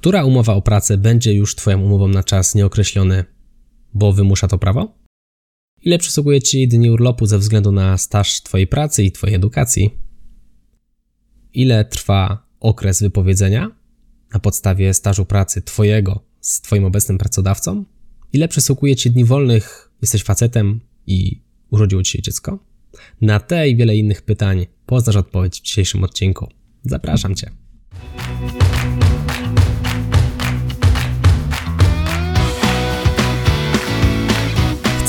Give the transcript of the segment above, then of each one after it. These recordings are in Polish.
Która umowa o pracę będzie już Twoją umową na czas nieokreślony, bo wymusza to prawo? Ile przysługuje Ci dni urlopu ze względu na staż Twojej pracy i Twojej edukacji? Ile trwa okres wypowiedzenia na podstawie stażu pracy Twojego z Twoim obecnym pracodawcą? Ile przysługuje Ci dni wolnych, jesteś facetem i urodziło Ci się dziecko? Na te i wiele innych pytań poznasz odpowiedź w dzisiejszym odcinku. Zapraszam Cię.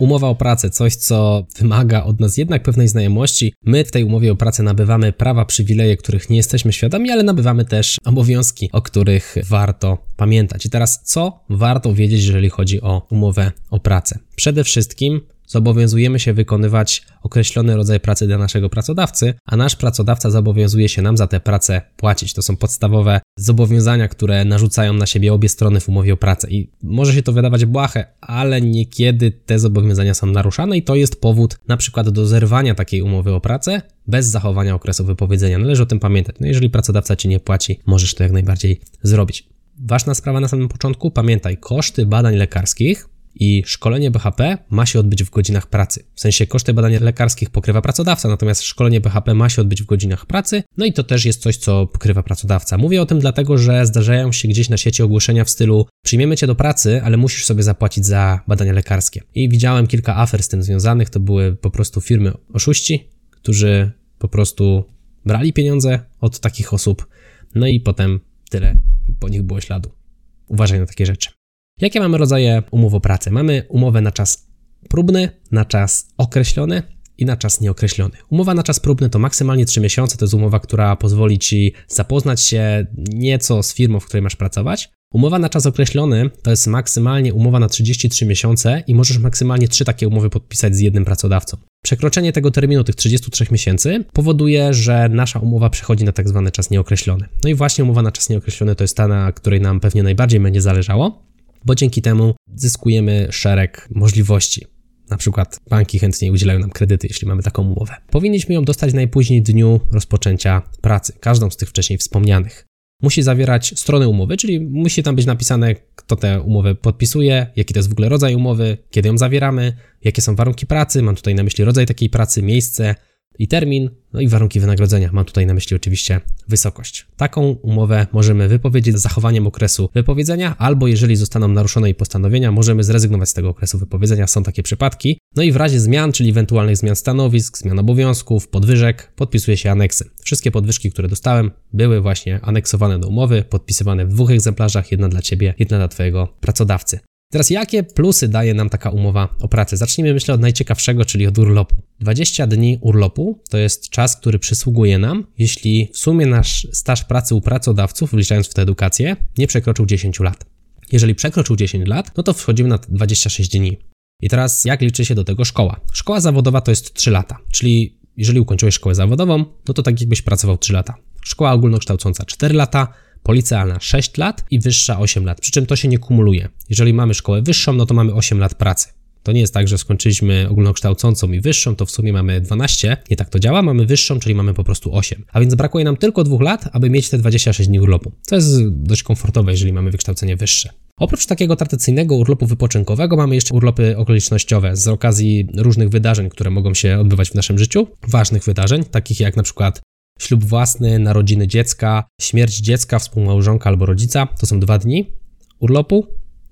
Umowa o pracę, coś co wymaga od nas jednak pewnej znajomości. My w tej umowie o pracę nabywamy prawa, przywileje, których nie jesteśmy świadomi, ale nabywamy też obowiązki, o których warto pamiętać. I teraz co warto wiedzieć, jeżeli chodzi o umowę o pracę? Przede wszystkim zobowiązujemy się wykonywać określony rodzaj pracy dla naszego pracodawcy, a nasz pracodawca zobowiązuje się nam za tę pracę płacić. To są podstawowe zobowiązania, które narzucają na siebie obie strony w umowie o pracę. I może się to wydawać błahe, ale niekiedy te zobowiązania są naruszane i to jest powód na przykład do zerwania takiej umowy o pracę bez zachowania okresu wypowiedzenia. Należy o tym pamiętać. No jeżeli pracodawca ci nie płaci, możesz to jak najbardziej zrobić. Ważna sprawa na samym początku, pamiętaj, koszty badań lekarskich i szkolenie BHP ma się odbyć w godzinach pracy. W sensie koszty badań lekarskich pokrywa pracodawca, natomiast szkolenie BHP ma się odbyć w godzinach pracy, no i to też jest coś, co pokrywa pracodawca. Mówię o tym dlatego, że zdarzają się gdzieś na sieci ogłoszenia w stylu przyjmiemy cię do pracy, ale musisz sobie zapłacić za badania lekarskie. I widziałem kilka afer z tym związanych, to były po prostu firmy oszuści, którzy po prostu brali pieniądze od takich osób, no i potem tyle po nich było śladu. Uważaj na takie rzeczy. Jakie mamy rodzaje umów o pracę? Mamy umowę na czas próbny, na czas określony i na czas nieokreślony. Umowa na czas próbny to maksymalnie 3 miesiące, to jest umowa, która pozwoli Ci zapoznać się nieco z firmą, w której masz pracować. Umowa na czas określony to jest maksymalnie umowa na 33 miesiące i możesz maksymalnie 3 takie umowy podpisać z jednym pracodawcą. Przekroczenie tego terminu, tych 33 miesięcy, powoduje, że nasza umowa przechodzi na tak zwany czas nieokreślony. No i właśnie umowa na czas nieokreślony to jest ta, na której nam pewnie najbardziej będzie zależało bo dzięki temu zyskujemy szereg możliwości. Na przykład banki chętniej udzielają nam kredyty, jeśli mamy taką umowę. Powinniśmy ją dostać najpóźniej w dniu rozpoczęcia pracy, każdą z tych wcześniej wspomnianych. Musi zawierać strony umowy, czyli musi tam być napisane, kto tę umowę podpisuje, jaki to jest w ogóle rodzaj umowy, kiedy ją zawieramy, jakie są warunki pracy, mam tutaj na myśli rodzaj takiej pracy, miejsce, i termin, no i warunki wynagrodzenia. Mam tutaj na myśli oczywiście wysokość. Taką umowę możemy wypowiedzieć z zachowaniem okresu wypowiedzenia, albo jeżeli zostaną naruszone jej postanowienia, możemy zrezygnować z tego okresu wypowiedzenia. Są takie przypadki. No i w razie zmian, czyli ewentualnych zmian stanowisk, zmian obowiązków, podwyżek, podpisuje się aneksy. Wszystkie podwyżki, które dostałem, były właśnie aneksowane do umowy, podpisywane w dwóch egzemplarzach, jedna dla Ciebie, jedna dla Twojego pracodawcy. Teraz jakie plusy daje nam taka umowa o pracę? Zacznijmy myślę od najciekawszego, czyli od urlopu. 20 dni urlopu to jest czas, który przysługuje nam, jeśli w sumie nasz staż pracy u pracodawców, wliczając w tę edukację, nie przekroczył 10 lat. Jeżeli przekroczył 10 lat, no to wchodzimy na 26 dni. I teraz jak liczy się do tego szkoła? Szkoła zawodowa to jest 3 lata, czyli jeżeli ukończyłeś szkołę zawodową, no to tak jakbyś pracował 3 lata. Szkoła ogólnokształcąca 4 lata, policealna 6 lat i wyższa 8 lat. Przy czym to się nie kumuluje. Jeżeli mamy szkołę wyższą, no to mamy 8 lat pracy. To nie jest tak, że skończyliśmy ogólnokształcącą i wyższą, to w sumie mamy 12. Nie tak to działa, mamy wyższą, czyli mamy po prostu 8. A więc brakuje nam tylko dwóch lat, aby mieć te 26 dni urlopu. To jest dość komfortowe, jeżeli mamy wykształcenie wyższe. Oprócz takiego tradycyjnego urlopu wypoczynkowego mamy jeszcze urlopy okolicznościowe z okazji różnych wydarzeń, które mogą się odbywać w naszym życiu, ważnych wydarzeń, takich jak na przykład ślub własny, narodziny dziecka, śmierć dziecka, współmałżonka albo rodzica. To są dwa dni urlopu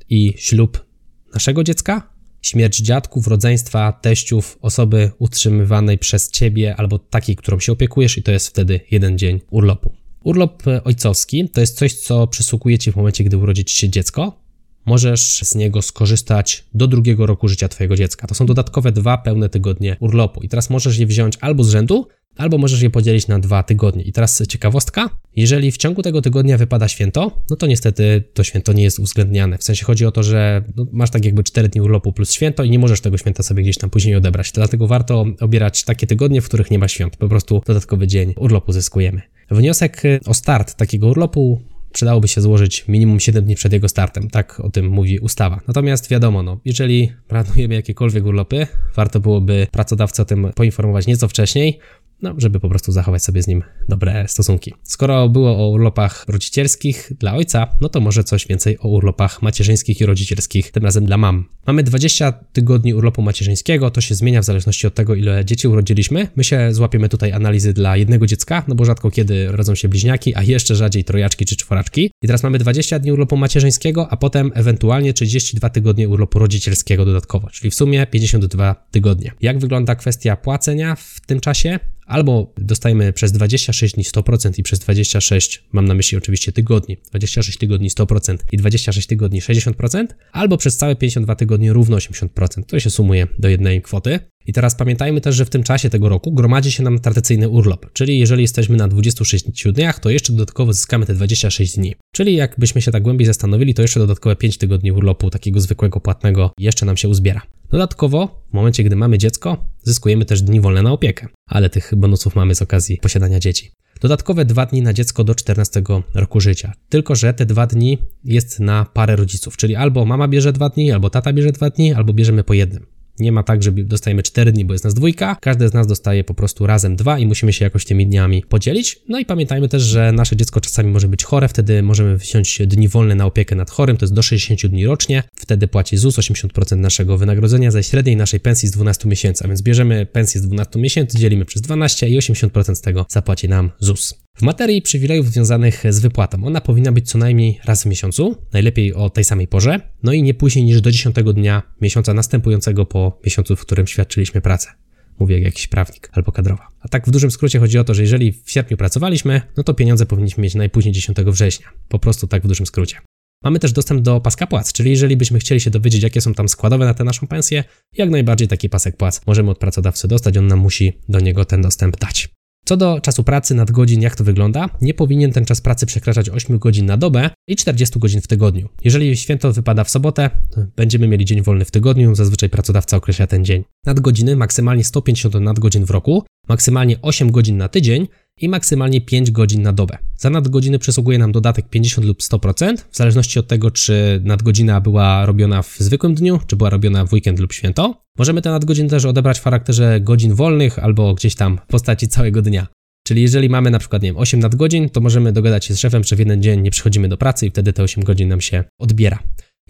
i ślub naszego dziecka, śmierć dziadków, rodzeństwa, teściów, osoby utrzymywanej przez ciebie albo takiej, którą się opiekujesz i to jest wtedy jeden dzień urlopu. Urlop ojcowski to jest coś, co przysługuje ci w momencie, gdy urodzi ci się dziecko. Możesz z niego skorzystać do drugiego roku życia Twojego dziecka. To są dodatkowe dwa pełne tygodnie urlopu. I teraz możesz je wziąć albo z rzędu, albo możesz je podzielić na dwa tygodnie. I teraz ciekawostka, jeżeli w ciągu tego tygodnia wypada święto, no to niestety to święto nie jest uwzględniane. W sensie chodzi o to, że no, masz tak jakby 4 dni urlopu plus święto i nie możesz tego święta sobie gdzieś tam później odebrać. Dlatego warto obierać takie tygodnie, w których nie ma świąt. Po prostu dodatkowy dzień urlopu zyskujemy. Wniosek o start takiego urlopu przydałoby się złożyć minimum 7 dni przed jego startem. Tak o tym mówi ustawa. Natomiast wiadomo, no, jeżeli planujemy jakiekolwiek urlopy, warto byłoby pracodawcę o tym poinformować nieco wcześniej, no, żeby po prostu zachować sobie z nim dobre stosunki. Skoro było o urlopach rodzicielskich dla ojca, no to może coś więcej o urlopach macierzyńskich i rodzicielskich, tym razem dla mam. Mamy 20 tygodni urlopu macierzyńskiego, to się zmienia w zależności od tego, ile dzieci urodziliśmy. My się złapiemy tutaj analizy dla jednego dziecka, no bo rzadko kiedy rodzą się bliźniaki, a jeszcze rzadziej trojaczki czy czworaczki. I teraz mamy 20 dni urlopu macierzyńskiego, a potem ewentualnie 32 tygodnie urlopu rodzicielskiego dodatkowo, czyli w sumie 52 tygodnie. Jak wygląda kwestia płacenia w tym czasie? Albo dostajemy przez 26 dni 100% i przez 26, mam na myśli oczywiście tygodni, 26 tygodni 100% i 26 tygodni 60%, albo przez całe 52 tygodnie równo 80%. To się sumuje do jednej kwoty. I teraz pamiętajmy też, że w tym czasie tego roku gromadzi się nam tradycyjny urlop, czyli jeżeli jesteśmy na 26 dniach, to jeszcze dodatkowo zyskamy te 26 dni. Czyli jakbyśmy się tak głębiej zastanowili, to jeszcze dodatkowe 5 tygodni urlopu takiego zwykłego płatnego jeszcze nam się uzbiera. Dodatkowo, w momencie, gdy mamy dziecko, zyskujemy też dni wolne na opiekę, ale tych bonusów mamy z okazji posiadania dzieci. Dodatkowe dwa dni na dziecko do 14 roku życia. Tylko, że te dwa dni jest na parę rodziców, czyli albo mama bierze dwa dni, albo tata bierze dwa dni, albo bierzemy po jednym. Nie ma tak, że dostajemy 4 dni, bo jest nas dwójka. Każdy z nas dostaje po prostu razem dwa i musimy się jakoś tymi dniami podzielić. No i pamiętajmy też, że nasze dziecko czasami może być chore, wtedy możemy wziąć dni wolne na opiekę nad chorym, to jest do 60 dni rocznie. Wtedy płaci ZUS 80% naszego wynagrodzenia ze średniej naszej pensji z 12 miesięcy, a więc bierzemy pensję z 12 miesięcy, dzielimy przez 12 i 80% z tego zapłaci nam ZUS. W materii przywilejów związanych z wypłatą, ona powinna być co najmniej raz w miesiącu, najlepiej o tej samej porze, no i nie później niż do 10 dnia miesiąca następującego po miesiącu, w którym świadczyliśmy pracę. Mówię jak jakiś prawnik albo kadrowa. A tak w dużym skrócie chodzi o to, że jeżeli w sierpniu pracowaliśmy, no to pieniądze powinniśmy mieć najpóźniej 10 września. Po prostu tak w dużym skrócie. Mamy też dostęp do paska płac, czyli jeżeli byśmy chcieli się dowiedzieć, jakie są tam składowe na tę naszą pensję, jak najbardziej taki pasek płac możemy od pracodawcy dostać, on nam musi do niego ten dostęp dać. Co do czasu pracy, nadgodzin, jak to wygląda? Nie powinien ten czas pracy przekraczać 8 godzin na dobę i 40 godzin w tygodniu. Jeżeli święto wypada w sobotę, będziemy mieli dzień wolny w tygodniu, zazwyczaj pracodawca określa ten dzień. Nadgodziny maksymalnie 150 nadgodzin w roku, maksymalnie 8 godzin na tydzień i maksymalnie 5 godzin na dobę. Za nadgodziny przysługuje nam dodatek 50 lub 100%, w zależności od tego, czy nadgodzina była robiona w zwykłym dniu, czy była robiona w weekend lub święto. Możemy te nadgodziny też odebrać w charakterze godzin wolnych albo gdzieś tam w postaci całego dnia. Czyli jeżeli mamy na przykład, nie wiem, 8 nadgodzin, to możemy dogadać się z szefem, że w jeden dzień nie przychodzimy do pracy i wtedy te 8 godzin nam się odbiera.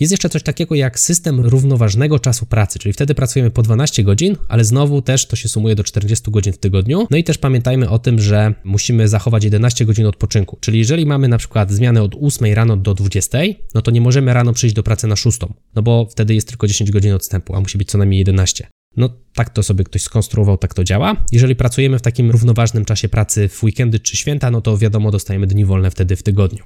Jest jeszcze coś takiego jak system równoważnego czasu pracy, czyli wtedy pracujemy po 12 godzin, ale znowu też to się sumuje do 40 godzin w tygodniu. No i też pamiętajmy o tym, że musimy zachować 11 godzin odpoczynku. Czyli jeżeli mamy na przykład zmianę od 8 rano do 20, no to nie możemy rano przyjść do pracy na 6, no bo wtedy jest tylko 10 godzin odstępu, a musi być co najmniej 11. No tak to sobie ktoś skonstruował, tak to działa. Jeżeli pracujemy w takim równoważnym czasie pracy w weekendy czy święta, no to wiadomo, dostajemy dni wolne wtedy w tygodniu.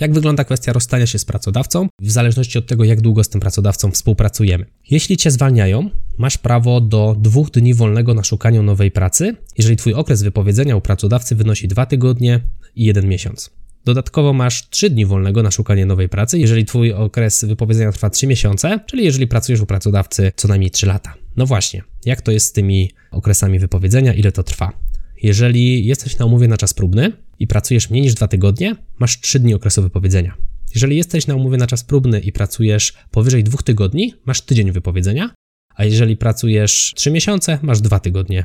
Jak wygląda kwestia rozstania się z pracodawcą? W zależności od tego, jak długo z tym pracodawcą współpracujemy. Jeśli cię zwalniają, masz prawo do dwóch dni wolnego na szukaniu nowej pracy, jeżeli twój okres wypowiedzenia u pracodawcy wynosi dwa tygodnie i jeden miesiąc. Dodatkowo masz 3 dni wolnego na szukanie nowej pracy, jeżeli twój okres wypowiedzenia trwa 3 miesiące, czyli jeżeli pracujesz u pracodawcy co najmniej 3 lata. No właśnie, jak to jest z tymi okresami wypowiedzenia, ile to trwa? Jeżeli jesteś na umowie na czas próbny i pracujesz mniej niż dwa tygodnie, masz trzy dni okresu wypowiedzenia. Jeżeli jesteś na umowie na czas próbny i pracujesz powyżej dwóch tygodni, masz tydzień wypowiedzenia, a jeżeli pracujesz trzy miesiące, masz dwa tygodnie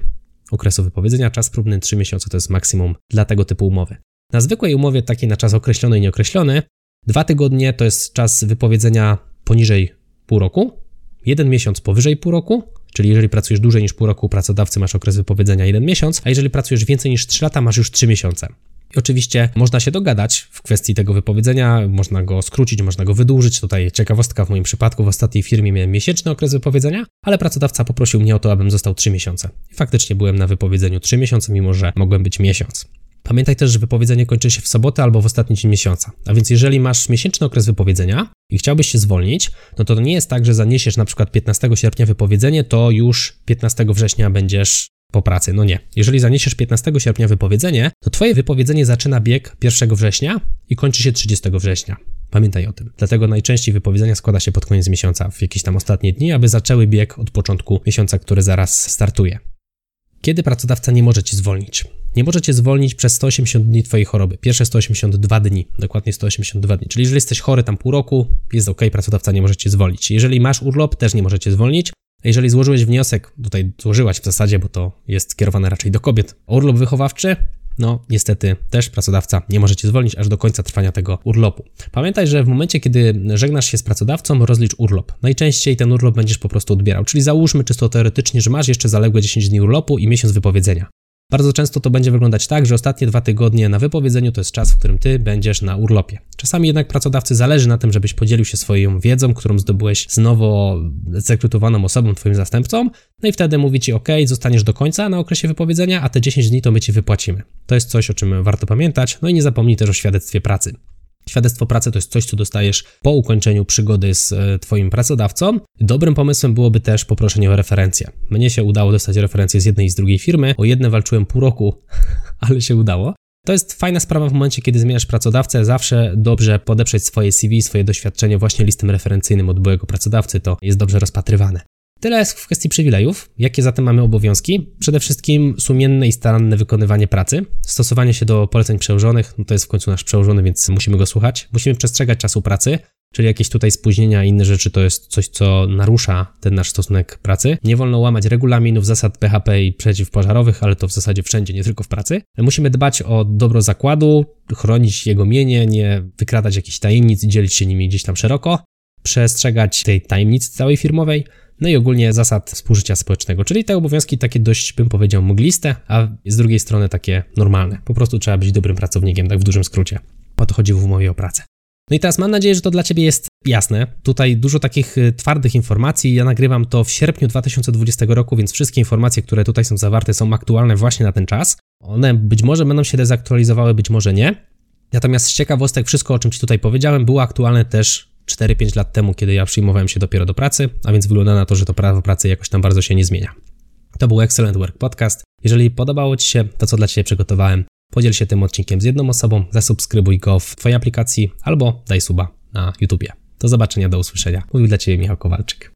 okresu wypowiedzenia. Czas próbny trzy miesiące to jest maksimum dla tego typu umowy. Na zwykłej umowie, takiej na czas określony i nieokreślony, dwa tygodnie to jest czas wypowiedzenia poniżej pół roku, jeden miesiąc powyżej pół roku, Czyli jeżeli pracujesz dłużej niż pół roku pracodawcy, masz okres wypowiedzenia jeden miesiąc, a jeżeli pracujesz więcej niż 3 lata, masz już 3 miesiące. I oczywiście można się dogadać w kwestii tego wypowiedzenia, można go skrócić, można go wydłużyć. Tutaj ciekawostka w moim przypadku, w ostatniej firmie miałem miesięczny okres wypowiedzenia, ale pracodawca poprosił mnie o to, abym został 3 miesiące. I faktycznie byłem na wypowiedzeniu 3 miesiące, mimo że mogłem być miesiąc. Pamiętaj też, że wypowiedzenie kończy się w sobotę albo w ostatni dzień miesiąca. A więc jeżeli masz miesięczny okres wypowiedzenia i chciałbyś się zwolnić, no to to nie jest tak, że zaniesiesz na przykład 15 sierpnia wypowiedzenie, to już 15 września będziesz po pracy. No nie. Jeżeli zaniesiesz 15 sierpnia wypowiedzenie, to twoje wypowiedzenie zaczyna bieg 1 września i kończy się 30 września. Pamiętaj o tym. Dlatego najczęściej wypowiedzenia składa się pod koniec miesiąca, w jakieś tam ostatnie dni, aby zaczęły bieg od początku miesiąca, który zaraz startuje. Kiedy pracodawca nie może cię zwolnić? Nie może cię zwolnić przez 180 dni twojej choroby. Pierwsze 182 dni, dokładnie 182 dni. Czyli jeżeli jesteś chory tam pół roku, jest ok, pracodawca nie może cię zwolnić. Jeżeli masz urlop, też nie może cię zwolnić. Jeżeli złożyłeś wniosek, tutaj złożyłaś w zasadzie, bo to jest skierowane raczej do kobiet, o urlop wychowawczy, no niestety też pracodawca nie może cię zwolnić aż do końca trwania tego urlopu. Pamiętaj, że w momencie, kiedy żegnasz się z pracodawcą, rozlicz urlop. Najczęściej ten urlop będziesz po prostu odbierał, czyli załóżmy czysto teoretycznie, że masz jeszcze zaległe 10 dni urlopu i miesiąc wypowiedzenia. Bardzo często to będzie wyglądać tak, że ostatnie dwa tygodnie na wypowiedzeniu to jest czas, w którym ty będziesz na urlopie. Czasami jednak pracodawcy zależy na tym, żebyś podzielił się swoją wiedzą, którą zdobyłeś z nowo zrekrutowaną osobą, twoim zastępcą, no i wtedy mówi ci, ok, zostaniesz do końca na okresie wypowiedzenia, a te 10 dni to my ci wypłacimy. To jest coś, o czym warto pamiętać, no i nie zapomnij też o świadectwie pracy. Świadectwo pracy to jest coś, co dostajesz po ukończeniu przygody z e, Twoim pracodawcą. Dobrym pomysłem byłoby też poproszenie o referencję. Mnie się udało dostać referencję z jednej i z drugiej firmy. O jedne walczyłem pół roku, ale się udało. To jest fajna sprawa w momencie, kiedy zmieniasz pracodawcę. Zawsze dobrze podeprzeć swoje CV, swoje doświadczenie właśnie listem referencyjnym od byłego pracodawcy. To jest dobrze rozpatrywane. Tyle jest w kwestii przywilejów. Jakie zatem mamy obowiązki? Przede wszystkim sumienne i staranne wykonywanie pracy, stosowanie się do poleceń przełożonych, no to jest w końcu nasz przełożony, więc musimy go słuchać. Musimy przestrzegać czasu pracy, czyli jakieś tutaj spóźnienia i inne rzeczy to jest coś, co narusza ten nasz stosunek pracy. Nie wolno łamać regulaminów, zasad PHP i przeciwpożarowych, ale to w zasadzie wszędzie, nie tylko w pracy. Musimy dbać o dobro zakładu, chronić jego mienie, nie wykradać jakichś tajemnic i dzielić się nimi gdzieś tam szeroko, przestrzegać tej tajemnicy całej firmowej, no i ogólnie zasad współżycia społecznego, czyli te obowiązki takie dość, bym powiedział, mgliste, a z drugiej strony takie normalne. Po prostu trzeba być dobrym pracownikiem, tak w dużym skrócie. Po to chodzi w umowie o pracę. No i teraz mam nadzieję, że to dla Ciebie jest jasne. Tutaj dużo takich y, twardych informacji. Ja nagrywam to w sierpniu 2020 roku, więc wszystkie informacje, które tutaj są zawarte, są aktualne właśnie na ten czas. One być może będą się dezaktualizowały, być może nie. Natomiast z ciekawostek, wszystko o czym Ci tutaj powiedziałem, było aktualne też 4-5 lat temu, kiedy ja przyjmowałem się dopiero do pracy, a więc wygląda na to, że to prawo pracy jakoś tam bardzo się nie zmienia. To był Excellent Work Podcast. Jeżeli podobało Ci się to, co dla Ciebie przygotowałem, podziel się tym odcinkiem z jedną osobą, zasubskrybuj go w Twojej aplikacji albo daj suba na YouTubie. Do zobaczenia, do usłyszenia. Mówił dla Ciebie Michał Kowalczyk.